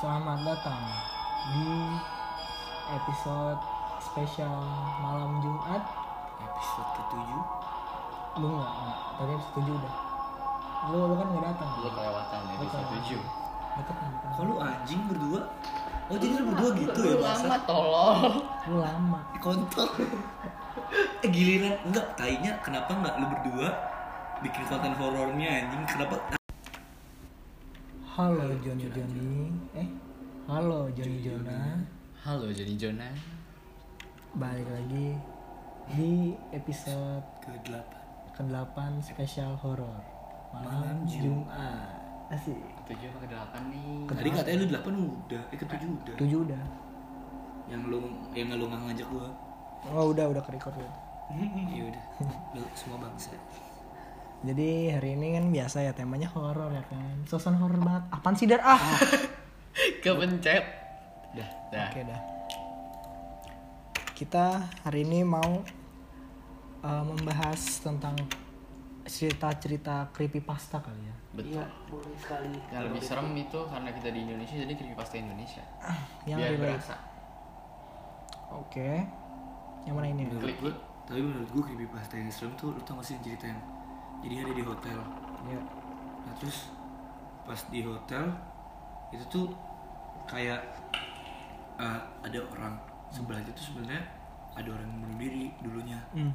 Selamat datang di episode spesial malam Jumat. episode ketujuh Lu nggak? nggak. Tadi episode 7 udah. Lu lu kan nggak datang. Lu kelewatan episode kelewatan. 7 Deket kan? bukan? kok lu anjing berdua oh jadi lu berdua gitu ya Lu lama tolol Lu lama. kontol eh giliran enggak tainya kenapa enggak lu berdua bikin konten horornya anjing kenapa Halo Joni Joni. Eh, halo Joni Jona. Halo Johnny Jona Balik lagi di episode ke delapan ke-8 spesial horor malam Malam Jumat. Asik. 7 sama ke-8 nih tadi katanya lu delapan udah eh ketujuh udah 7 udah. yang lu yang lu ngajak gua Oh, udah udah ke record ya. ya udah lu semua bangsa Jadi hari ini kan biasa ya temanya horor ya kan. Suasana horor banget. Apaan sih Dar? Ah. Kepencet Dah Dah Oke dah. Kita hari ini mau uh, membahas tentang cerita-cerita creepypasta kali ya. Betul boleh sekali Yang lebih serem itu karena kita di Indonesia jadi creepypasta Indonesia Yang Biar relate. berasa Oke. Yang mana ini? menurut gua tapi menurut gua creepypasta yang serem tuh lu tau gak sih yang cerita yang jadi ada di hotel Ya. Nah terus pas di hotel itu tuh kayak eh, ada orang sebelah itu tuh sebenarnya ada orang yang bunuh diri dulunya. Hmm.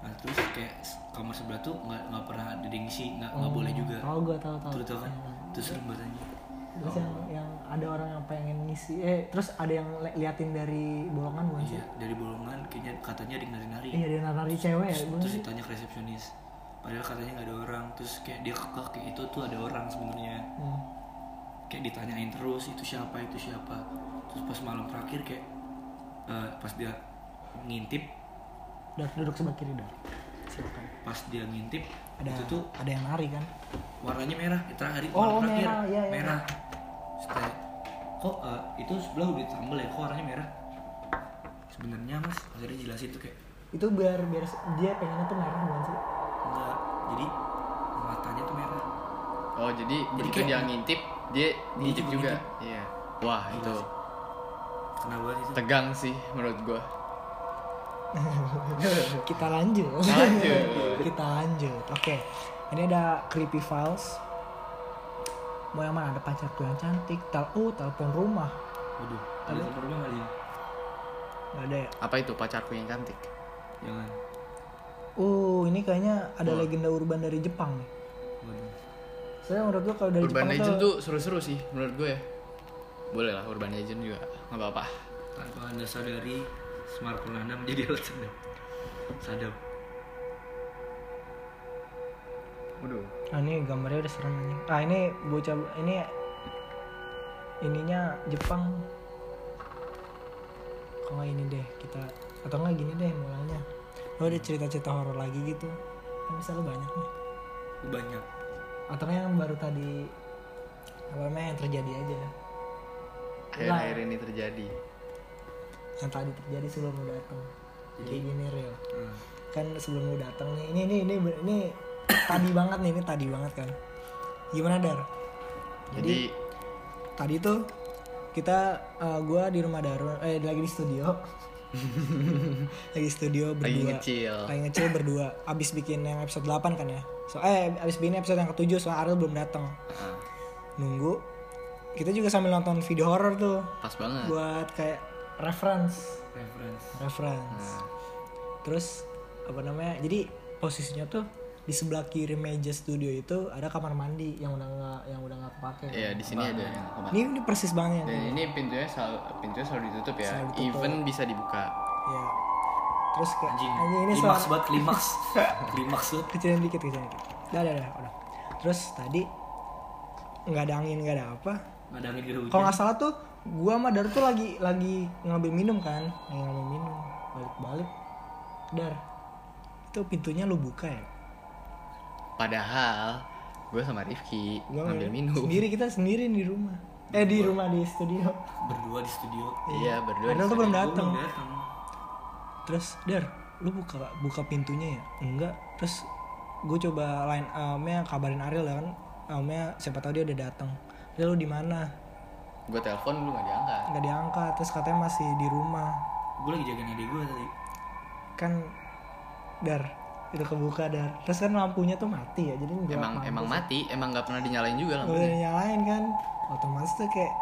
Nah terus kayak kamar sebelah tuh nggak nggak pernah ada ngisi nggak nggak boleh juga. Oh, gua tahu tahu. Kan? Iya. Itu serem banget. Terus yang yang ada orang yang pengen ngisi eh terus ada yang li- liatin dari bolongan bukan sih? Iya dari bolongan kayaknya katanya ada yang nari-nari. Iya, dia nari cewek ya, bukan Terus ditanya ke resepsionis. Padahal katanya nggak ada orang. Terus kayak dia kekeh kayak itu tuh ada orang sebenarnya. Hmm. kayak ditanyain terus itu siapa itu siapa terus pas malam terakhir kayak eh, pas dia ngintip Dar, duduk sebelah kiri Dar. Silakan. pas dia ngintip Ada itu tuh ada yang nari kan? warnanya merah itu terakhir Oh, malam terakhir merah, iya, iya. merah Terus kayak, kok eh, itu sebelah udah ditambel ya kok warnanya merah sebenarnya mas akhirnya jelasin tuh kayak Itu biar biar dia pengennya tuh merah bukan sih? Enggak jadi matanya tuh merah Oh jadi Jadi begitu kayak- dia ngintip Dia ngintip juga. Iya Wah Gila itu sih. kenapa itu Tegang sih menurut gua Kita lanjut. Lanjut. Kita lanjut. Oke. Ini ada creepy files. Mau yang mana? Ada pacarku yang cantik. Tel oh, telepon rumah. waduh ada telepon rumah nggak sih Gak ada ya? Apa itu pacarku yang cantik jangan Oh, ini kayaknya ada legenda urban dari Jepang nih. waduh Soalnya menurut gua kalau dari Urban Jepang Legend tuh, tuh seru-seru sih menurut gue ya Boleh lah Urban Legend juga nggak apa-apa tanpa anda sadari smartphone anda menjadi alat sadap sadap Waduh Ah, ini gambarnya udah serem nih. Ah, ini bocah ini ininya Jepang. Kalau ini deh kita atau nggak gini deh mulanya. Lo ada cerita-cerita horor lagi gitu. Kan bisa lo banyak nih. banyak Atau yang baru tadi apa namanya yang terjadi aja. Akhir-akhir ini terjadi Yang tadi terjadi sebelum lo datang. Jadi gini real. Hmm. Kan sebelum lo datang nih. Ini ini ini ini tadi banget nih, ini tadi banget kan. Gimana Dar? Jadi tadi tuh kita eh, gua di rumah Darun eh lagi di studio lagi di studio berdua. Lagi ngecil. Lagi ngecil berdua. Abis bikin yang episode 8 kan ya? So eh abis bikin episode yang ketujuh soal Ariel belum datang Ah, nunggu. Kita juga sambil nonton video horror tuh. Pas banget. Buat kayak reference. Reference. Reference. Nah, terus apa namanya jadi posisinya tuh di sebelah kiri meja studio itu ada kamar mandi yang udah nggak yang udah nggak kepake. Iya di sini ada yang ini, ini persis banget Dan ini pintunya selalu pintunya selalu ditutup ya. Selalu ditutup. Even bisa dibuka. ya terus kayak anjing. anjing ini klimaks soal banget klimaks. Klimaks tuh kecilin dikit kecilin dikit. Udah udah udah udah. Terus tadi nggak ada angin nggak ada apa. Nggak ada angin ada hujan. Kalau nggak salah tuh gua sama Dar tuh lagi lagi ngambil minum kan. Lagi ngambil minum. Balik balik Dar itu pintunya lu buka ya Padahal gue sama Rifki Gua ngambil minum. sendiri kita sendiri di rumah. Eh di rumah di studio. Berdua di studio. Iya berdua. Padahal di tuh belum datang terus Dar lu buka buka pintunya ya? Enggak. Terus gue coba line umnya kabarin Ariel ya kan? Umnya siapa tahu dia udah datang dia lu di mana? Gue telepon lu nggak diangkat. Nggak diangkat. Terus katanya masih di rumah. Gue lagi jagain adik gue tadi. Kan dar itu kebuka dar terus kan lampunya tuh mati ya jadi emang mampus emang ya. mati emang nggak pernah dinyalain juga Nggak lampunya. boleh nyalain kan. Otomatis tuh kayak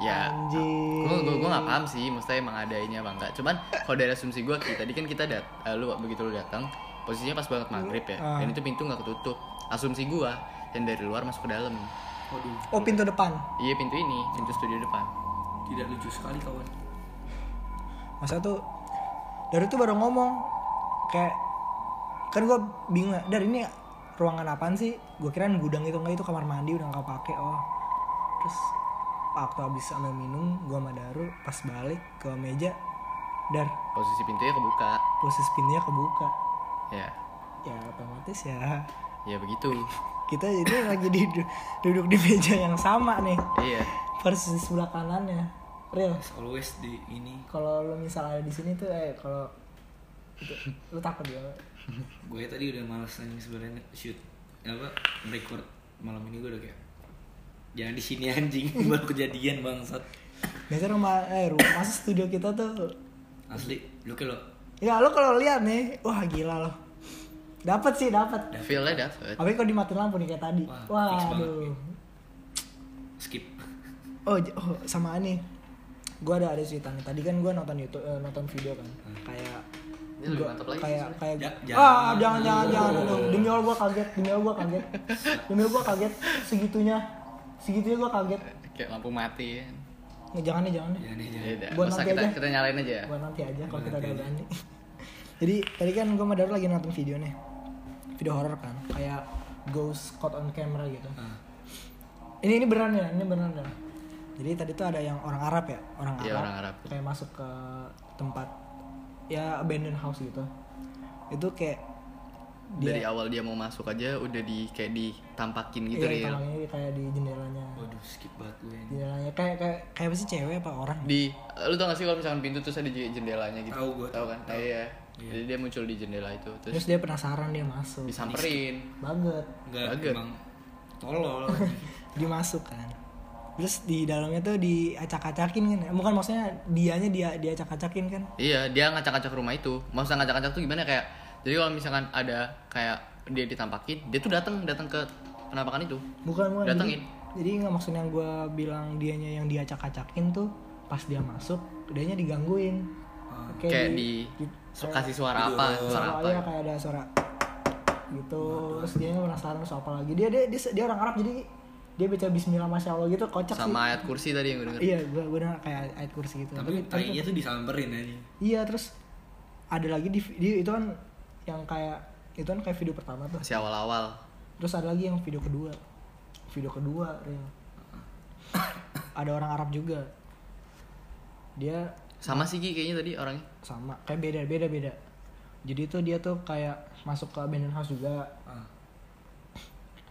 ya Anjing. gue gue gue nggak paham sih maksudnya emang ada ini apa enggak cuman kalau dari asumsi gue tadi kan kita dat eh, lu begitu lu datang posisinya pas banget maghrib ya Ah. dan itu pintu nggak ketutup. Asumsi gue dan dari luar masuk ke dalam. Waduh. Oh pintu depan? Iya pintu ini pintu studio depan. Tidak lucu sekali kawan. Masa tuh dari itu baru ngomong kayak kan gue bingung ya dari ini ruangan apaan sih? Gue kirain gudang itu. Enggak itu kamar mandi udah nggak pakai oh. Terus waktu habis ambil minum gue sama Daru pas balik ke meja dar posisi pintunya kebuka. posisi pintunya kebuka. Ya. Ya otomatis ya. Ya begitu. Kita jadi lagi di, duduk di meja yang sama nih. Iya. Versi sebelah kanannya. Real. Always di ini. Kalau lu misal ada di sini tuh eh kalau itu lu takut ya gue tadi udah males nanya sebenarnya. Shoot. Apa? Record malam ini gue udah kayak jangan di sini anjing. Baru kejadian bangsat. Biasanya rumah eh rumah masa studio kita tuh asli. Lu lo ya lu kalau lihat nih wah gila loh. Dapat sih dapat feelnya dapet. Tapi kalau dimatiin lampu nih kayak tadi? Wah, wah aduh skip. Oh, oh sama ini. Gue ada ada cerita nih. Tadi kan gue nonton YouTube eh, nonton video kan. Kayak Ini lebih gua- mantap lagi kayak sih, kayak Ja- ah jangan. jangan jangan demi allah gue kaget demi allah gue kaget. Demi allah gue kaget. Segitunya. Segitunya gue kaget. Kayak lampu mati. Kan Nggak, jangan nih jangan nih ya jangan udah Buat nanti kita aja. kita nyalain aja ya? Buat nanti aja kalau kita udah nanti aja. berani jadi tadi kan gue sama Daru lagi nonton video nih. Video horor kan. Kayak ghost caught on camera gitu. Ah, ini ini beneran ya? Ini beneran ya? Jadi tadi tuh ada yang orang Arab ya? Orang Arab, Iya, orang Arab. kayak masuk ke tempat ya abandoned house gitu. Itu kayak dari awal dia mau masuk aja udah di kayak ditampakin gitu iya, real tangannya kayak di jendelanya. Waduh skip banget gue ini. Jendelanya kayak kayak kayak apa sih cewek apa orang? Di lu tau gak sih kalau misalkan pintu terus ada jendelanya gitu? Tahu gua, tahu kan? tahu. Nah, iya. Jadi dia muncul di jendela itu terus terus dia penasaran dia masuk. Disamperin. Banget. Enggak Baget. emang tolol. Dia masuk kan terus di dalamnya tuh diacak-acakin kan bukan maksudnya dianya dia diacak-acakin kan? Iya dia ngacak-ngacak rumah itu. Maksudnya ngacak-ngacak tuh gimana? Kayak jadi kalau misalkan ada kayak dia ditampakin dia tuh datang datang ke penampakan itu. Bukan bukan. Datengin. jadi, nggak maksudnya gue bilang dianya yang diacak-acakin tuh pas dia masuk dianya digangguin. Kayak di, su- kasih suara apa suara apa. ya kayak ada suara gitu terus dia penasaran terus apa lagi? Dia dia dia, dia orang Arab jadi dia baca Bismillah masya Allah gitu kocak sih. sama ayat kursi tadi yang gue denger iya gue gue denger kayak ayat kursi gitu. Tapi tainya tuh disamperin aja. Iya terus ada lagi di, di itu kan yang kayak itu kan kayak video pertama tuh. Masih awal-awal. Terus ada lagi yang video kedua. Video kedua real ada orang Arab juga. Dia sama sih Ki kayaknya tadi orangnya. Sama kayak beda beda beda. Jadi tuh dia tuh kayak masuk ke abandoned house juga. Ah.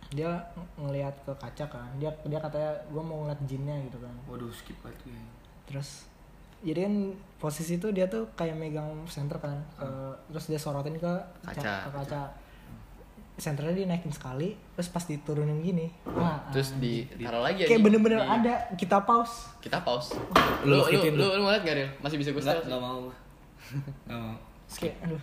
Dia ng- ngelihat ke kaca kan. Dia dia katanya gue mau ngeliat jinnya gitu kan. Waduh skip banget gue terus jadi kan posisi itu dia tuh kayak megang senter kan ke- terus dia sorotin ke kaca, Kaca. ke kaca. senternya dia naikin sekali terus pas diturunin gini. Wah terus ditaruh lagi kayak aja. bener-bener di- ada kita pause. Kita pause. Lu lu lu skippin lu, lu. lu mau liat gak Ril? masih bisa gue enggak setel? enggak mau. Enggak mau. Kayak aduh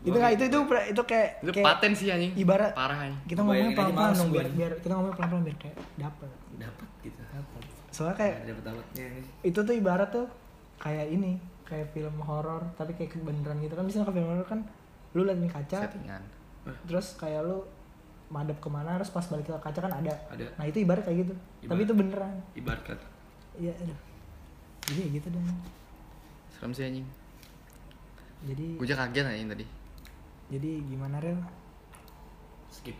itu nggak itu itu itu kayak itu kayak paten sih anjing. ibarat parah anjing. kita ngomongnya pelan-pelan males dong biar, nih. biar kita ngomongnya pelan-pelan biar kayak dapet. Dapat gitu. Dapet soalnya kayak dapatnya nih itu tuh ibarat tuh kayak ini kayak film horor tapi kayak beneran gitu. Kan misalnya ke film horor kan lu liat nih kaca settingan. terus kayak lu madep ke mana terus pas balik ke kaca kan ada. Ada. nah itu ibarat kayak gitu. Tapi Ibarat. itu beneran. Ibarat kata iya aduh jadi gitu dong serem sih anjing. Jadi gue aja kaget anjing tadi jadi gimana Rel skip.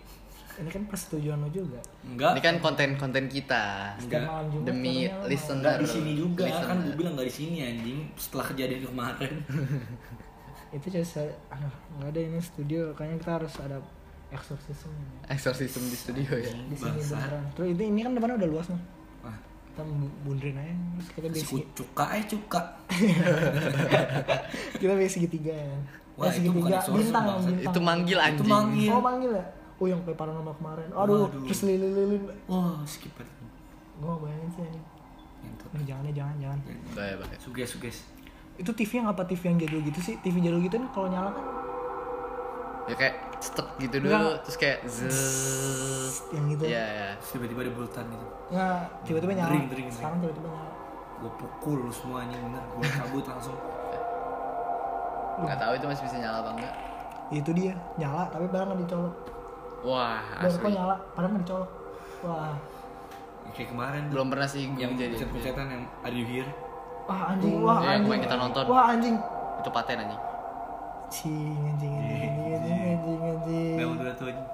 Ini kan persetujuan lu juga. Enggak. Ini kan konten-konten kita. Enggak. Jumat demi listener. Enggak di sini juga. Listener. kan gue bilang enggak di sini anjing. Setelah kejadian kemarin. Itu just aduh nggak ada ini studio. Kayaknya kita harus ada eksorsisme eksorsisme di studio ya? Di sini beneran. Terus itu ini kan depannya udah luas nih. Wah. Kita bu- bunderin aja. Terus kita basic. Cuka eh cuka kita basic segitiga ya Wah, itu bukan bintang bintang itu manggil itu anjing manggil oh manggil ya oh yang kayak paranormal kemarin aduh Waduh. terus lilin-lilin wah skip banget gue bayangin sih ini. Nih, jangan ya jangan jangan. bahaya bahaya Suges suges. Itu TV yang apa TV yang jadul gitu sih? TV jadul gitu kan kalau nyala kan ya kayak stuck gitu dulu Enggak. terus kayak zzz yang gitu. ya ya tiba-tiba ada bulatan gitu. Nggak, tiba-tiba nyala. Dering, dering, Sekarang tiba-tiba nyala. Gue pukul lu semua anjing bener. Gue cabut langsung. Nggak tahu itu masih bisa nyala apa enggak Itu dia, nyala tapi padahal nggak dicolok. wah Dan kok asli nyala, padahal nggak dicolok. Wah, Ya, kayak kemarin belum pernah sih gue yang jadi pencet-pencetan yang Are you here? wah anjing, wah Iya, anjing. kemarin kita nonton. Wah anjing. itu paten anjing Cing, anjing, anjing, anjing, anjing, anjing. Memang udah tuh anjing.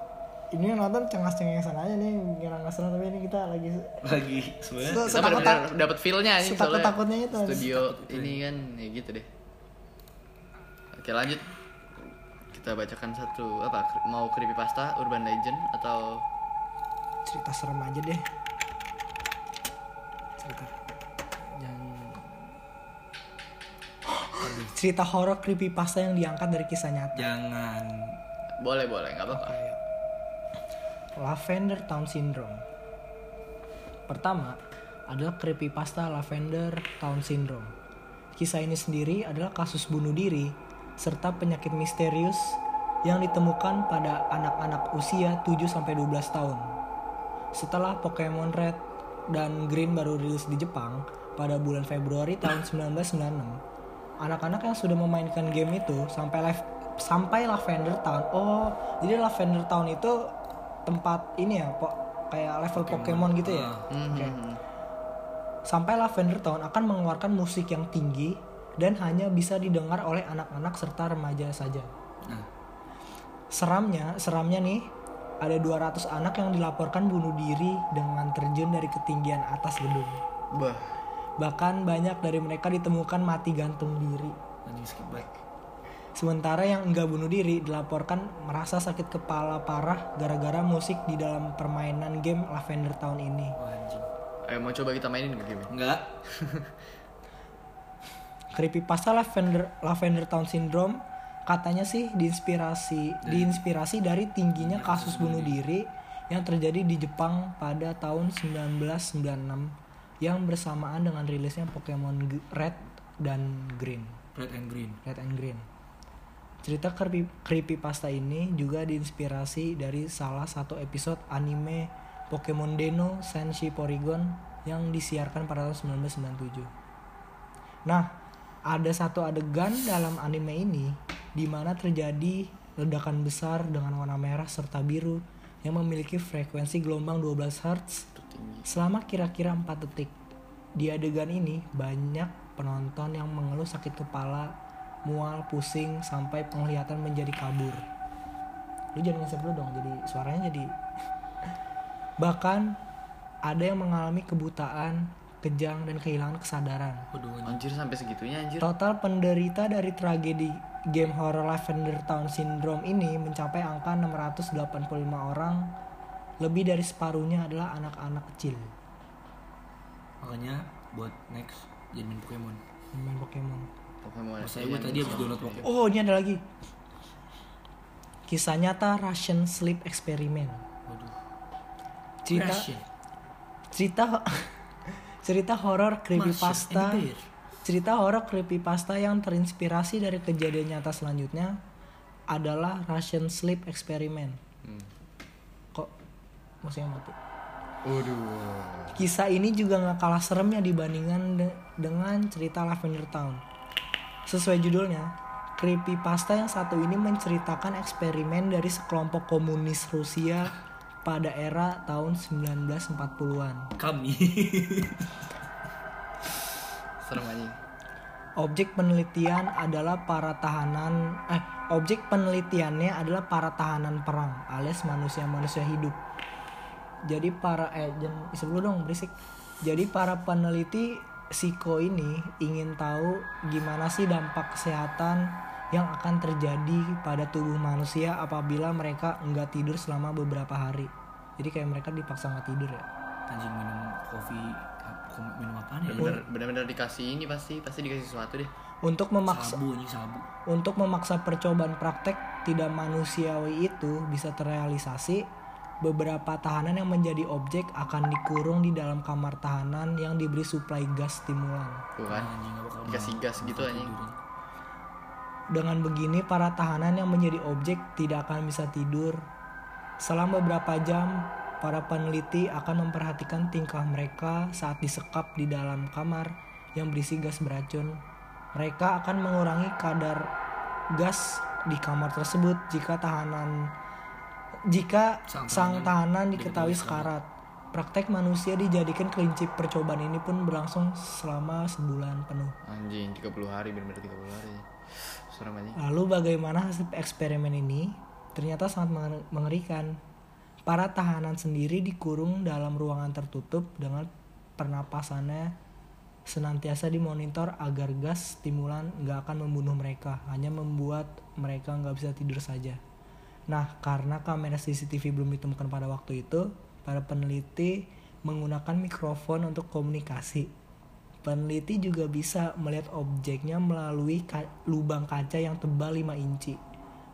Ini yang nonton cengas-cengesan aja nih, ngira nggak seru tapi ini kita lagi Lagi sebenarnya Se- kita benar-benar dapat feel-nya anjing soalnya setakut-takutnya itu. studio ini kan ya gitu deh oke lanjut kita bacakan satu apa mau creepypasta urban legend atau cerita serem aja deh. Cerita. Jangan cerita horor creepypasta yang diangkat dari kisah nyata. jangan boleh boleh nggak apa-apa Kayak Lavender Town Syndrome. Pertama adalah creepypasta Lavender Town Syndrome. Kisah ini sendiri adalah kasus bunuh diri serta penyakit misterius yang ditemukan pada anak-anak usia 7-12 tahun. Setelah Pokemon Red dan Green baru rilis di Jepang pada bulan Februari tahun 1996, anak-anak yang sudah memainkan game itu sampai live sampai Lavender Town. Oh, jadi Lavender Town itu tempat ini ya, po, kayak level Pokemon, gitu ya. Oke. Mhm. Sampai Lavender Town akan mengeluarkan musik yang tinggi dan hanya bisa didengar oleh anak-anak serta remaja saja. nah Seramnya, seramnya nih, ada 200 anak yang dilaporkan bunuh diri dengan terjun dari ketinggian atas gedung. bah Bahkan banyak dari mereka ditemukan mati gantung diri. Sementara yang enggak bunuh diri dilaporkan merasa sakit kepala parah gara-gara musik di dalam permainan game Lavender Town ini. Wah, anjing ayo mau coba kita mainin nggak game enggak Creepypasta Lavender Lavender Town Syndrome katanya sih diinspirasi diinspirasi dari tingginya kasus bunuh diri yang terjadi di Jepang pada tahun 1996 yang bersamaan dengan rilisnya Pokemon Red dan Green. red and green Red and Green. Cerita creepy, creepypasta ini juga diinspirasi dari salah satu episode anime Pokemon Deno Senshi Porygon yang disiarkan pada tahun 1997. Nah, ada satu adegan dalam anime ini di mana terjadi ledakan besar dengan warna merah serta biru yang memiliki frekuensi gelombang 12 Hz selama kira-kira 4 detik. Di adegan ini banyak penonton yang mengeluh sakit kepala, mual, pusing sampai penglihatan menjadi kabur. Lu jangan ngesep dulu dong, jadi suaranya jadi Bahkan ada yang mengalami kebutaan, kejang dan kehilangan kesadaran. waduh anjir sampai segitunya anjir Total penderita dari tragedi game horror Lavender Town Syndrome ini mencapai angka 685 orang. Lebih dari separuhnya adalah anak-anak kecil makanya buat next jadi main Pokemon main Pokemon. Pokemon Masa gue tadi habis download Pokemon Oh, ini ada lagi. Kisah nyata Russian Sleep Experiment. waduh Cerita Russian. cerita cerita horor creepypasta. Cerita horor creepypasta yang terinspirasi dari kejadian nyata selanjutnya adalah Russian Sleep Experiment. Hmm. Kok musiknya mati? waduh Kisah ini juga nggak kalah seremnya dibandingkan de- dengan cerita Lavender Town. Sesuai judulnya, creepypasta yang satu ini menceritakan eksperimen dari sekelompok komunis Rusia pada era tahun 1940-an. kami serem anjing Objek penelitian adalah para tahanan eh objek penelitiannya adalah para tahanan perang alias manusia-manusia hidup. Jadi para eh jangan dulu dong berisik. Jadi para peneliti Siko ini ingin tahu gimana sih dampak kesehatan yang akan terjadi pada tubuh manusia apabila mereka nggak tidur selama beberapa hari. Jadi kayak mereka dipaksa nggak tidur ya. anjing minum kopi minum apaan ya bener bener dikasih ini pasti pasti dikasih sesuatu deh Untuk memaksa sabu anjing sabu Untuk memaksa percobaan praktek tidak manusiawi itu bisa terrealisasi, beberapa tahanan yang menjadi objek akan dikurung di dalam kamar tahanan yang diberi suplai gas stimulan. Tuh kan. Anjing gak bakal Dikasih gas gitu anjing. Dengan begini, para tahanan yang menjadi objek tidak akan bisa tidur. Selama beberapa jam, para peneliti akan memperhatikan tingkah mereka saat disekap di dalam kamar yang berisi gas beracun. Mereka akan mengurangi kadar gas di kamar tersebut jika tahanan jika Sang sang tahanan diketahui sekarat. Praktek manusia dijadikan kelinci percobaan ini pun berlangsung selama sebulan penuh. Anjing 30 hari bener-bener 30 hari. Lalu bagaimana hasil eksperimen ini? Ternyata sangat menger- mengerikan. Para tahanan sendiri dikurung dalam ruangan tertutup dengan pernapasannya senantiasa dimonitor agar gas stimulan nggak akan membunuh mereka, hanya membuat mereka nggak bisa tidur saja. Nah, karena kamera CCTV belum ditemukan pada waktu itu, para peneliti menggunakan mikrofon untuk komunikasi. Peneliti juga bisa melihat objeknya melalui ka- lubang kaca yang tebal 5 inci.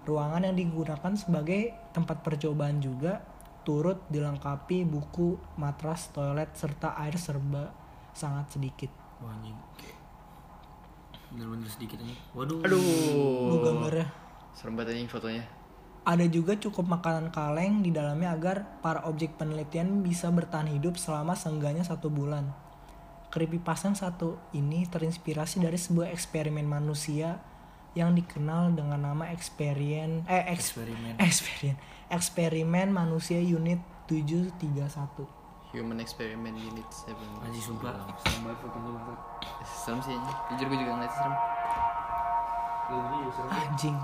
Ruangan yang digunakan sebagai tempat percobaan juga turut dilengkapi buku, matras, toilet, serta air serba sangat sedikit. Wah, anjing. Kayak Bener-bener sedikit aja. Waduh. Aduh. gambarnya. Serem banget anjing fotonya. Ada juga cukup makanan kaleng di dalamnya agar para objek penelitian bisa bertahan hidup selama seenggaknya satu bulan. Creepypasta yang satu ini terinspirasi dari sebuah eksperimen manusia yang dikenal dengan nama eksperimen eh eks- Eksperimen. eksperimen eksperimen manusia unit 731. Human Experiment Unit 7 Anjing sumpah. Serem banget fotonya. Serem sih Jujur gue juga ngeliat serem Anjing.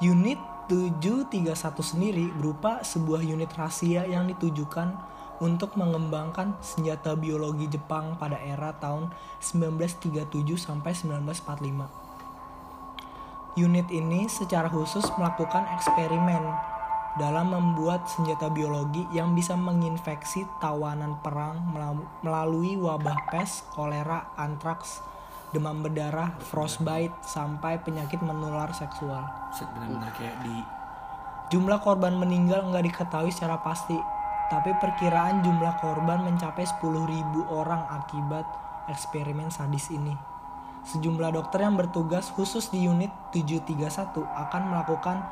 Unit 731 sendiri berupa sebuah unit rahasia yang ditujukan untuk mengembangkan senjata biologi Jepang pada era tahun 1937 sampai 1945. Unit ini secara khusus melakukan eksperimen dalam membuat senjata biologi yang bisa menginfeksi tawanan perang melalui wabah pes, kolera, antraks, demam berdarah, frostbite, sampai penyakit menular seksual. Set bener-bener kayak di Jumlah korban meninggal nggak diketahui secara pasti, tapi perkiraan jumlah korban mencapai 10.000 orang akibat eksperimen sadis ini. Sejumlah dokter yang bertugas khusus di unit 731 akan melakukan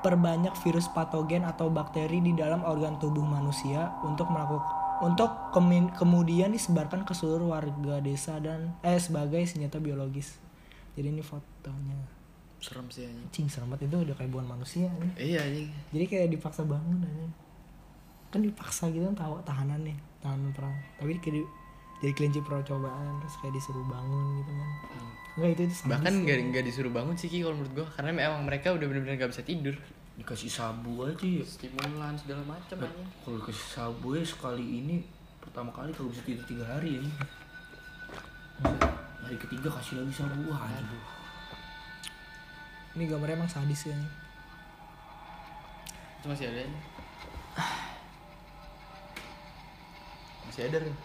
perbanyak virus patogen atau bakteri di dalam organ tubuh manusia untuk melakukan untuk kemudian disebarkan ke seluruh warga desa dan eh sebagai senjata biologis. Jadi ini fotonya. Serem sih anjing Cing serem banget itu udah kayak bukan manusia nih Iya anjing jadi kayak dipaksa bangun aja kan dipaksa gitu kan tahu tahanan nih tahanan perang tapi kayak di- jadi kelinci percobaan terus kayak disuruh bangun gitu kan enggak itu itu Bahkan nggak nggak disuruh bangun sih Ki kalau menurut gue Karena memang mereka udah bener-bener gak bisa tidur dikasih sabu aja ya. Stimulan segala macam anjing Kalau dikasih sabu ya sekali ini pertama kali kalau bisa tidur tiga hari ya. Hari ketiga kasih lagi sabu. Wah, anjing. ini gambarnya emang sadis ya nih. Itu masih ada anjing Masih ada nih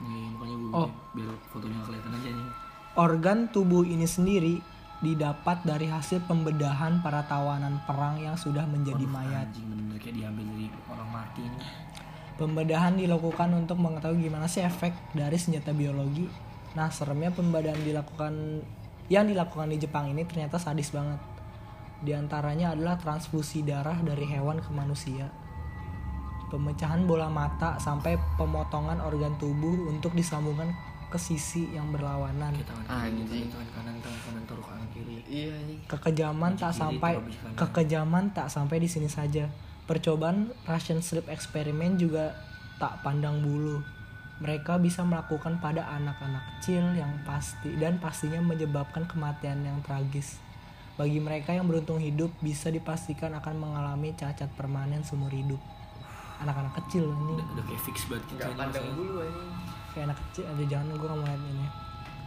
Nih, makanya gue Oh. biar fotonya kelihatan aja nih. organ tubuh ini sendiri didapat dari hasil pembedahan para tawanan perang yang sudah menjadi Waduh, mayat Anjing bener-bener kayak diambil dari orang mati ini. Pembedahan dilakukan untuk mengetahui gimana sih efek dari senjata biologi. Nah, seremnya pembedahan dilakukan yang dilakukan di Jepang ini ternyata sadis banget. Di antaranya adalah transfusi darah dari hewan ke manusia. Pemecahan bola mata sampai pemotongan organ tubuh untuk disambungkan ke sisi yang berlawanan. Kayak tangan kiri, Anjing. tangan kanan, tangan kanan taruh kanan kiri. Iya anjing Kekejaman tak Kiri, sampai kekejaman tak sampai di sini saja. Percobaan Russian sleep eksperimen juga tak pandang bulu. Mereka bisa melakukan pada anak-anak kecil yang pasti dan pastinya menyebabkan kematian yang tragis. Bagi mereka yang beruntung hidup bisa dipastikan akan mengalami cacat permanen seumur hidup. Anak-anak kecil ini Udah, udah kayak fix banget gitu. Gak ini pandang dulu anjing kayak anak kecil ada jangan gue nggak mau lihat ini.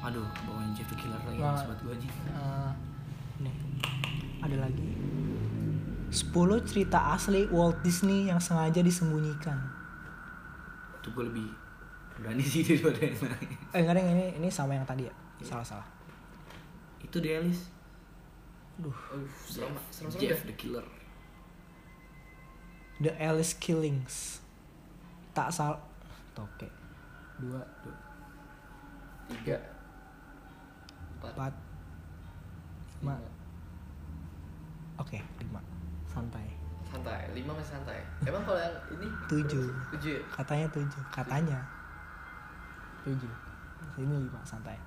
Aduh, bawain Jeffrey Killer lagi Wah. sobat gue aja. Eh, nih ada lagi 10 cerita asli Walt Disney yang sengaja disembunyikan Itu gue lebih berani sih daripada yang lain. eh enggak deh ini ini sama yang tadi ya salah salah Itu dia Alice. Duh. Serem serem serem Jeff the Killer. The Alice Killings. Tak sal Oke. Dua, dua, tiga empat empat, lima. Oke, lima. Santai. santai lima masih santai emang kalau yang ini Tujuh. tujuh ya? Katanya tujuh. Katanya. Tujuh. Ini lima. Santai.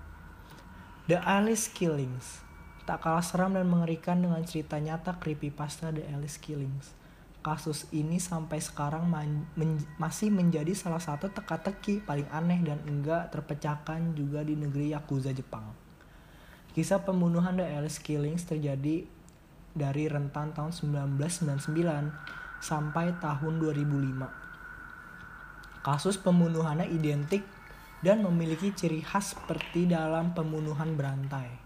The Alice Killings. Tak kalah seram dan mengerikan dengan cerita nyata creepypasta The Alice Killings. Kasus ini sampai sekarang man- men- masih menjadi salah satu teka-teki paling aneh dan enggak terpecahkan juga di negeri Yakuza Jepang. Kisah pembunuhan The Alice Killings terjadi dari rentan tahun 1999 sampai tahun 2005. Kasus pembunuhannya identik dan memiliki ciri khas seperti dalam pembunuhan berantai.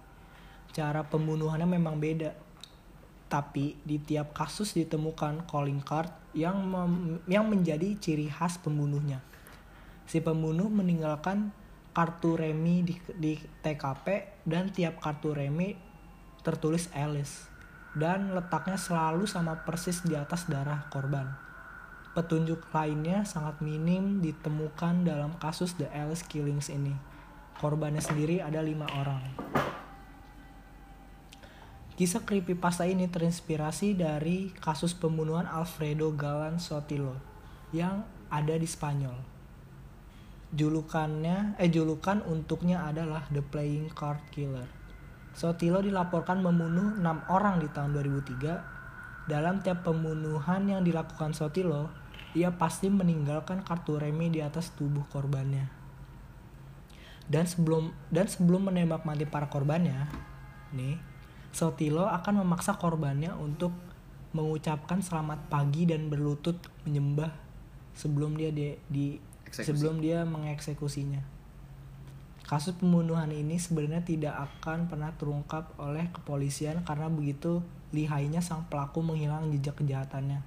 Cara pembunuhannya memang beda, tapi di tiap kasus ditemukan calling card yang yang menjadi ciri khas pembunuhnya. Si pembunuh meninggalkan kartu remi di, di TKP dan tiap kartu remi tertulis Alice dan letaknya selalu sama persis di atas darah korban. Petunjuk lainnya sangat minim ditemukan dalam kasus The Alice Killings ini. Korbannya sendiri ada lima orang. Kisah creepypasta ini terinspirasi dari kasus pembunuhan Alfredo Galan Sotilo yang ada di Spanyol. Julukannya, eh julukan untuknya adalah The Playing Card Killer. Sotilo dilaporkan membunuh 6 orang di tahun 2003. Dalam tiap pembunuhan yang dilakukan Sotilo, ia pasti meninggalkan kartu remi di atas tubuh korbannya. Dan sebelum dan sebelum menembak mati para korbannya, nih, Sotilo akan memaksa korbannya untuk mengucapkan selamat pagi dan berlutut menyembah sebelum dia di, di- Eksekusi. sebelum dia mengeksekusinya. Kasus pembunuhan ini sebenarnya tidak akan pernah terungkap oleh kepolisian karena begitu lihainya sang pelaku menghilang jejak kejahatannya.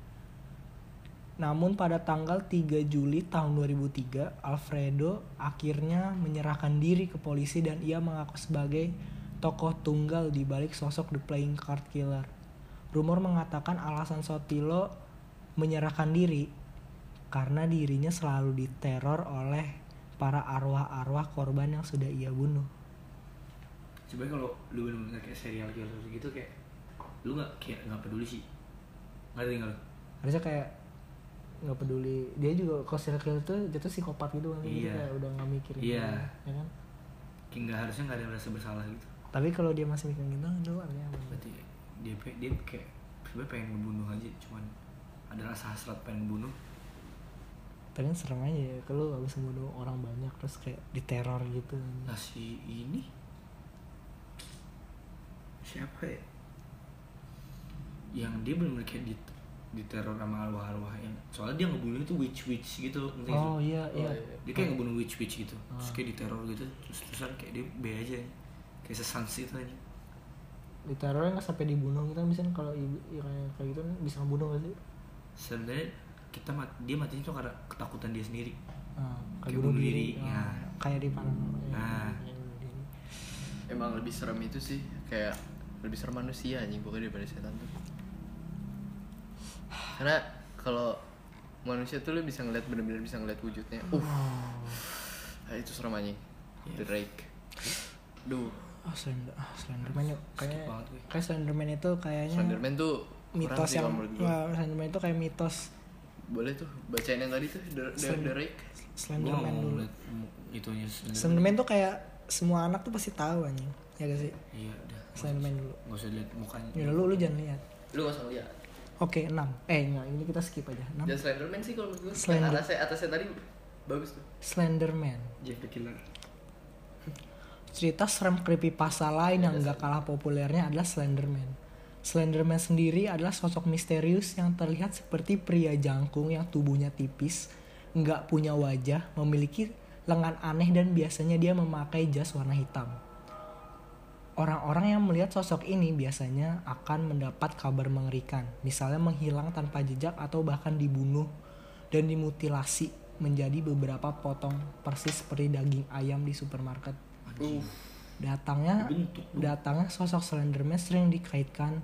Namun pada tanggal 3 Juli tahun 2003, Alfredo akhirnya menyerahkan diri ke polisi dan ia mengaku sebagai tokoh tunggal di balik sosok The Playing Card Killer. Rumor mengatakan alasan Sotilo menyerahkan diri karena dirinya selalu diteror oleh para arwah-arwah korban yang sudah ia bunuh. Sebenarnya kalau lu bener-bener kayak serial killer gitu kayak lu nggak kayak nggak peduli sih. Nggak lu? Harusnya kayak nggak peduli dia juga kalau serial killer tuh jatuh psikopat gitu kan Jadi Iya. kayak udah nggak mikirin Iya. ya kan Kayak nggak harusnya nggak ada rasa bersalah gitu. Tapi kalau dia masih mikirin gitu itu artinya apa? Berarti dia dia kayak sebenarnya pengen ngebunuh aja, cuman ada rasa hasrat pengen bunuh. tapi kan serem aja ya kalau habis membunuh orang banyak terus kayak diteror gitu Nah si ini siapa ya? Yang dia bener-bener kayak di diteror sama arwah-arwah yang soalnya dia ngebunuh itu witch witch gitu oh iya Oh, iya iya. dia kayak ngebunuh witch witch gitu terus Ah. kayak diteror gitu terus terusan kayak dia be aja kayak sesans gitu aja. Diterornya nggak sampai dibunuh gitu kan misalnya kalau kayak- kayak gitu kan bisa ngebunuh gak sih? Sebenarnya kita mat- dia matinya tuh karena ketakutan dia sendiri. Ah, Kayak bunuh diri, Ah, ya. kayak di paranormal ya, Nah. diri. emang lebih serem itu sih kayak lebih serem manusia anjing pokoknya daripada setan tuh. Karena kalau manusia tuh lu bisa ngeliat bener-bener bisa ngeliat wujudnya. Uh ah, itu serem anjing. The rake. Duh Ah, Slender, ah, Slenderman yuk. Kayak, kayak Slenderman itu kayaknya Slenderman tuh mitos sih yang. Wah, Slenderman itu kayak mitos boleh tuh bacain yang tadi tuh the, the, Slend- the Slenderman dulu. itunya Slenderman. Slenderman tuh kayak semua anak tuh pasti tahu anjing. Ya gak sih? iya udah Slenderman dulu. nggak usah lihat mukanya Ya lu lu jangan lihat. lu gak usah lihat Oke, 6. Eh, enggak, ini kita skip aja. 6. dan Slenderman sih kalau menurut gue Slender- atasnya atasnya tadi bagus tuh Slenderman. Jeff the Killer Cerita serem creepypasta lain yang gak kalah populernya adalah Slenderman. Slenderman sendiri adalah sosok misterius yang terlihat seperti pria jangkung yang tubuhnya tipis, nggak punya wajah, memiliki lengan aneh dan biasanya dia memakai jas warna hitam. Orang-orang yang melihat sosok ini biasanya akan mendapat kabar mengerikan, misalnya menghilang tanpa jejak atau bahkan dibunuh dan dimutilasi menjadi beberapa potong persis seperti daging ayam di supermarket. Uh Datangnya Bentuk, datangnya sosok Slenderman sering dikaitkan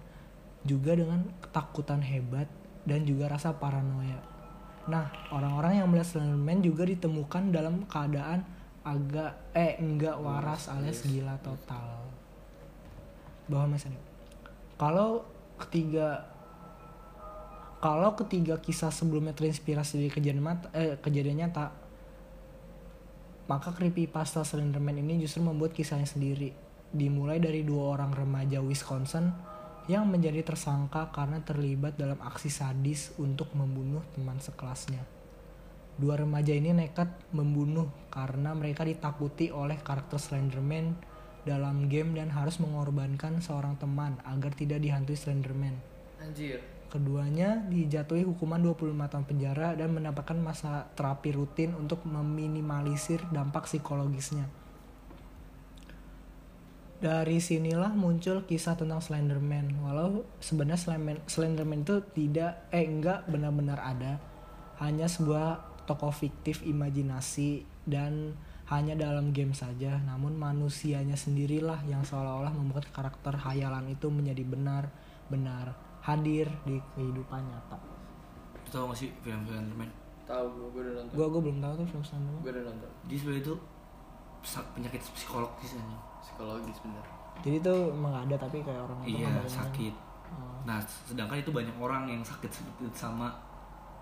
juga dengan ketakutan hebat dan juga rasa paranoia. Nah, orang-orang yang melihat Slenderman juga ditemukan dalam keadaan agak eh enggak waras alias gila total. Mas ini. Kalau ketiga kalau ketiga kisah sebelumnya terinspirasi dari kejadian mata, eh, kejadian nyata, maka creepypasta Slenderman ini justru membuat kisahnya sendiri. Dimulai dari dua orang remaja Wisconsin yang menjadi tersangka karena terlibat dalam aksi sadis untuk membunuh teman sekelasnya. Dua remaja ini nekat membunuh karena mereka ditakuti oleh karakter Slenderman dalam game dan harus mengorbankan seorang teman agar tidak dihantui Slenderman. Anjir. Keduanya dijatuhi hukuman 25 tahun penjara dan mendapatkan masa terapi rutin untuk meminimalisir dampak psikologisnya. Dari sinilah muncul kisah tentang Slenderman. Walau sebenarnya Slenderman, Slenderman itu tidak eh enggak benar-benar ada, hanya sebuah tokoh fiktif imajinasi dan hanya dalam game saja. Namun manusianya sendirilah yang seolah-olah membuat karakter hayalan itu menjadi benar-benar hadir di kehidupan nyata. Tau gak sih film Slenderman? Tahu gue, gue udah nonton. Gua gua belum tahu tuh film Slenderman. Gue udah nonton. Jadi sebenarnya itu penyakit psikologis aja. Psikologis bener. Jadi itu emang ada tapi kayak orang itu Iya sakit. Oh. Nah sedangkan itu banyak orang yang sakit seperti itu sama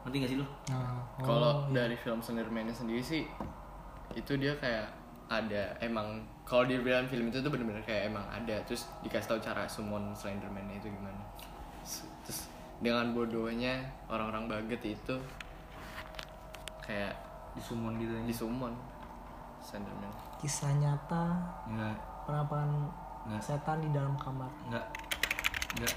ngerti gak sih lo? Nah, oh, Kalau iya. dari film Slenderman sendiri sih itu dia kayak ada emang kalau di dalam film itu tuh bener-bener kayak emang ada terus dikasih tahu cara summon Slenderman itu gimana. Dengan bodohnya orang-orang baget itu kayak Disummon gitu aja. disummon Slenderman. kisah nyata Enggak, penampakan Nggak. setan di dalam kamar. enggak, enggak,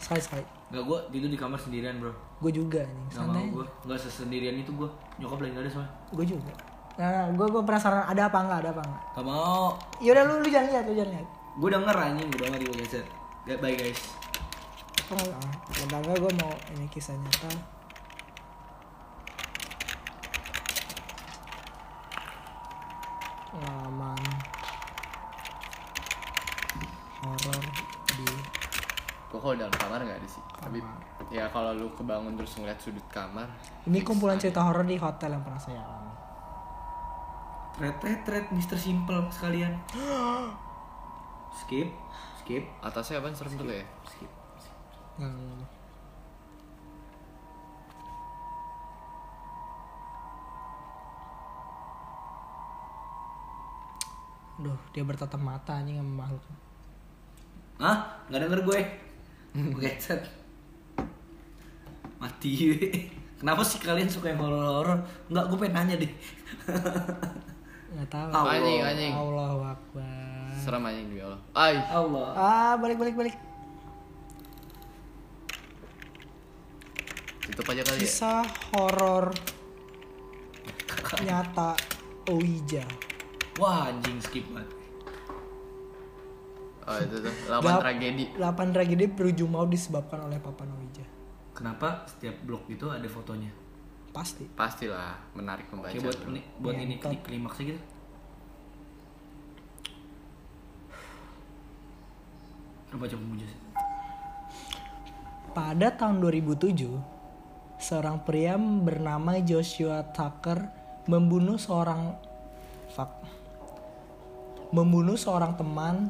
Sekali sekali. enggak gue tidur di kamar sendirian bro. Gue juga nih, Gak mau gue, enggak sesendirian itu gue. Nyokap lagi gak ada soalnya. Gue juga. Nah, gue gue penasaran ada apa enggak, ada apa enggak. Gak mau. Yaudah lu lu jangan lihat, lu jangan lihat. Gue denger anjing, gue denger di. Gak bye guys. Oh, ah. bentar gue mau ini kisah nyata. Pengalaman horor di Gue kalau dalam kamar nggak ada sih. Tapi ya kalau lu kebangun terus ngeliat sudut kamar, ini kumpulan cerita horor di hotel yang pernah saya alami. Red, red, red, Mr. Simple sekalian. skip, skip, atasnya apa serem tuh ya? skip. Hmm. Duh, dia bertatap mata anjing sama makhluk. Hah? Gak denger gue. Gue headset. Mati. Kenapa sih kalian suka yang horor-horor? Enggak, gue pengen nanya deh. Nggak tahu. Allah. Anjing, anjing. Allahu Akbar. Serem anjing demi Allah. Ay, Allah. Ah, balik balik balik. Tutup aja kali ya. Kisah horor nyata Ouija. Wah, anjing skip banget. Oh itu tuh, 8 Dap- tragedi. 8 tragedi berujung maut disebabkan oleh papan Ouija. Kenapa setiap blog itu ada fotonya? Pasti. Pastilah menarik membaca. Kayak buat ini, buat ini klimaksnya gitu. Baca pemuja sih. Pada tahun 2007, seorang pria bernama Joshua Tucker membunuh seorang fuck, membunuh seorang teman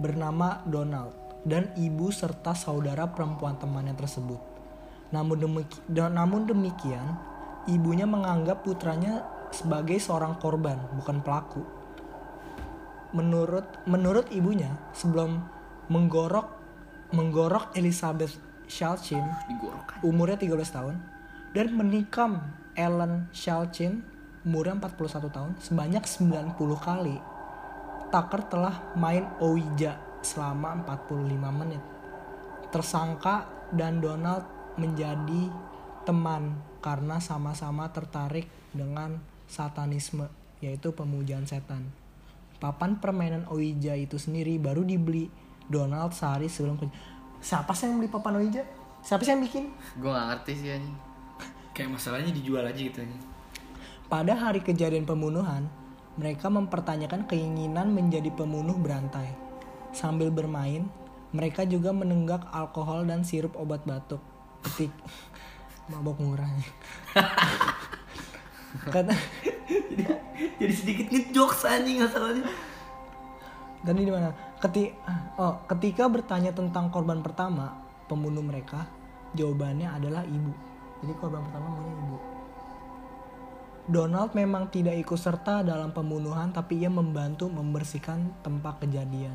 bernama Donald dan ibu serta saudara perempuan temannya tersebut. Namun demiki- namun demikian, ibunya menganggap putranya sebagai seorang korban, bukan pelaku. Menurut menurut ibunya, sebelum menggorok menggorok Elizabeth Shalchin umurnya 13 tahun dan menikam Ellen Shalchin umurnya 41 tahun sebanyak 90 kali. Tucker telah main Ouija selama 45 menit. Tersangka dan Donald menjadi teman karena sama-sama tertarik dengan satanisme yaitu pemujaan setan. Papan permainan Ouija itu sendiri baru dibeli Donald sehari sebelum ke... Siapa sih yang beli papan Ouija? Siapa sih yang bikin? Gue gak ngerti sih anjing. Kayak masalahnya dijual aja gitu aja. Pada hari kejadian pembunuhan, mereka mempertanyakan keinginan menjadi pembunuh berantai. Sambil bermain, mereka juga menenggak alkohol dan sirup obat batuk. ketik mabok murah kata Jadi sedikit ngejokes anjing masalahnya. tadi di mana Keti oh, ketika bertanya tentang korban pertama pembunuh mereka jawabannya adalah ibu. Jadi korban pertama namanya ibu. Donald memang tidak ikut serta dalam pembunuhan tapi ia membantu membersihkan tempat kejadian.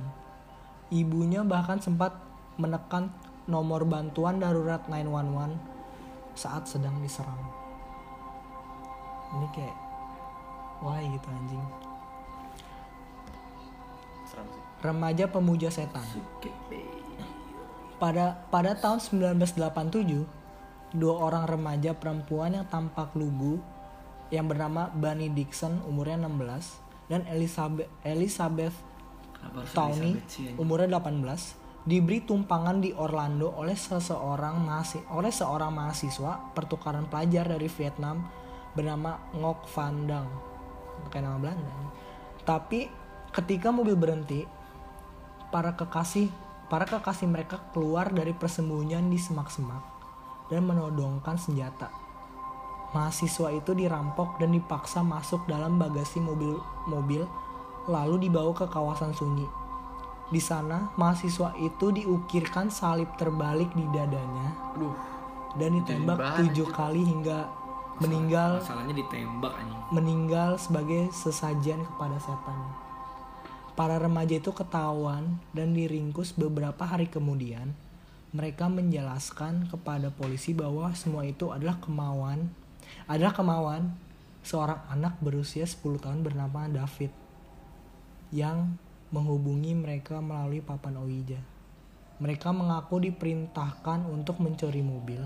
Ibunya bahkan sempat menekan nomor bantuan darurat 911 saat sedang diserang. Ini kayak why gitu anjing. Remaja pemuja setan. Pada pada tahun 1987 dua orang remaja perempuan yang tampak lugu yang bernama Bunny Dixon umurnya 16 dan Elizabeth Elizabeth Tawny umurnya 18 diberi tumpangan di Orlando oleh seseorang masih oleh seorang mahasiswa pertukaran pelajar dari Vietnam bernama Ngoc Van Dang. Kayak nama Belanda. Tapi ketika mobil berhenti para kekasih para kekasih mereka keluar dari persembunyian di semak-semak dan menodongkan senjata mahasiswa itu dirampok dan dipaksa masuk dalam bagasi mobil mobil lalu dibawa ke kawasan sunyi di sana mahasiswa itu diukirkan salib terbalik di dadanya Aduh. dan ditembak tujuh kali hingga meninggal Masalahnya ditembak anjing. meninggal sebagai sesajian kepada setan. Para remaja itu ketahuan dan diringkus beberapa hari kemudian. Mereka menjelaskan kepada polisi bahwa semua itu adalah kemauan adalah kemauan seorang anak berusia 10 tahun bernama David yang menghubungi mereka melalui papan Ouija. Mereka mengaku diperintahkan untuk mencuri mobil,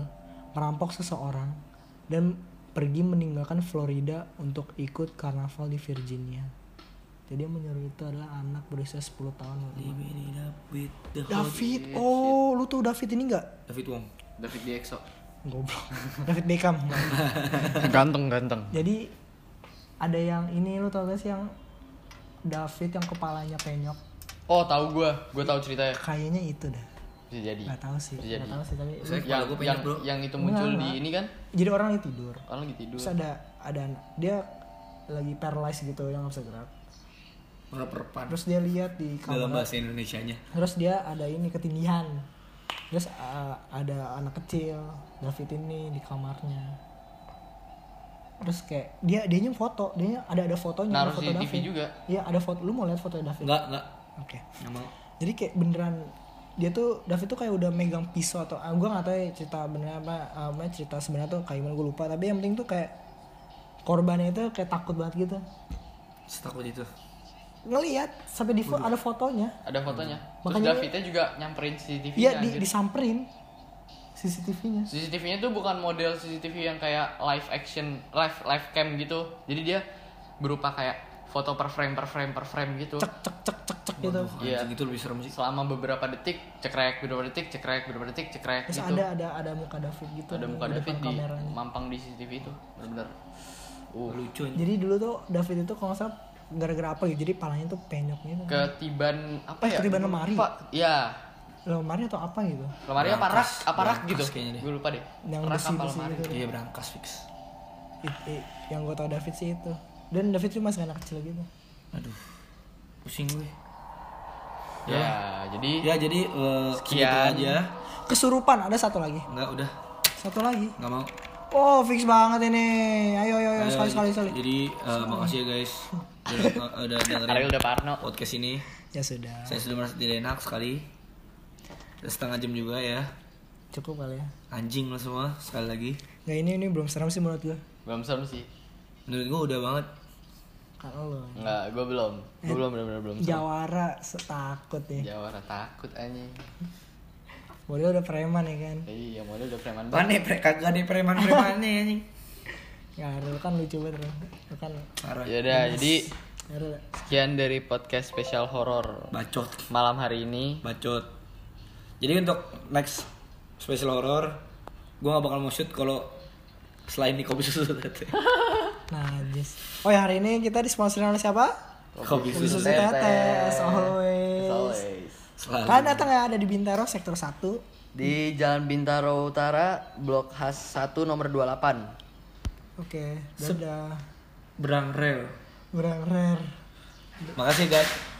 merampok seseorang, dan pergi meninggalkan Florida untuk ikut karnaval di Virginia. Jadi yang menyuruh itu adalah anak berusia 10 tahun. Dibini David the Hot. David, oh lu tuh David ini nggak? David Wong. David di EXO. Goblok. David Beckham. ganteng ganteng. Jadi ada yang ini lu tau gak sih yang David yang kepalanya penyok? Oh tahu gue, gue tahu ceritanya. Kayaknya itu dah. Bisa jadi. Nggak tahu sih. Bisa Nggak jadi. tahu sih tapi. Saya Yang gue penyok yang bro. yang itu muncul Enggak, di enggak. ini kan? Jadi orang lagi tidur. Orang lagi tidur. Terus ada ada dia lagi paralyzed gitu yang nggak bisa gerak. Perpan. Terus dia lihat di Dalam kamar. bahasa Indonesianya. Terus dia ada ini ketindihan. Terus uh, ada anak kecil David ini di kamarnya. Terus kayak dia dianya foto, dia ada ada fotonya ada Naruh foto CCTV David. juga. Iya, ada foto. Lu mau lihat foto David? Enggak, enggak. Oke. Enggak mau. Jadi kayak beneran dia tuh David tuh kayak udah megang pisau atau ah, gue nggak tahu ya cerita bener apa ah, apa cerita sebenarnya tuh kayak gimana gue lupa tapi yang penting tuh kayak korbannya itu kayak takut banget gitu Setakut itu. Ngelihat sampai di fo- ada fotonya Ada fotonya. Terus Makanya- Davidnya juga nyamperin CCTV-nya. iya di, anjir. disamperin CCTV-nya CCTV-nya tuh bukan model CCTV yang kayak live action, live live cam gitu. Jadi dia berupa kayak foto per frame per frame per frame gitu. cek cek cek cek cek gitu Iya. anjing itu lebih serem sih. Selama beberapa detik, cekrek, beberapa detik, cekrek, beberapa detik, cekrek terus gitu. ada ada ada muka David gitu Ada muka David di kameranya mampang di CCTV itu. Bener-bener. Uh, Lucu jadi dulu tuh David itu kalau nggak salah gara-gara apa gitu jadi palanya tuh penyok gitu ketiban apa ya? Ketiban lemari. Lupa. Iya. lemari atau apa gitu Lemari apa rak? Apa rak gitu? kayaknya deh. Gue lupa deh. yang rak besi apa besi lemari? gitu Iya berangkas fix. It- it- yang gue tau David sih itu dan David tuh masih anak kecil gitu Aduh. Pusing gue. Ya, jadi Ya jadi eh, Sekian. aja. kesurupan ada satu lagi Enggak udah. satu lagi Enggak mau. oh fix banget ini ayo ayo ayo Ayo, sekali sekali sekali Jadi eh, makasih ya guys udah, eh, udah Ariel dengerin udah parno. podcast ini. ya sudah Saya sudah merasa tidak enak sekali. Udah setengah jam juga ya. cukup kali ya Anjing lo semua sekali lagi. nggak ini ini belum serem sih menurut gue Belum serem sih. Menurut gue udah banget. kalau lo Enggak, gue belum. Gue belum bener-bener belum. serem. Jawara setakut nih Jawara takut anjing. Model udah preman ya kan Iya, model udah preman banget. Pane pre kagak ada preman-premannya anjing. Ya lu kan lucu banget kan. Ya udah, jadi sekian dari podcast spesial horor Bacot. malam hari ini. Bacot. Jadi untuk next special horror gue gak bakal mau shoot kalau selain di kopi susu tete. Najis Oh ya hari ini kita disponsori oleh siapa? kopi Kopi susu. susu tetes As always always. Selalu. Kalian datang ya ada di Bintaro sektor 1 Di Jalan Bintaro Utara, Blok H 1 nomor 28. Oke, dadah. Berang rel. Berang rare. Makasih guys.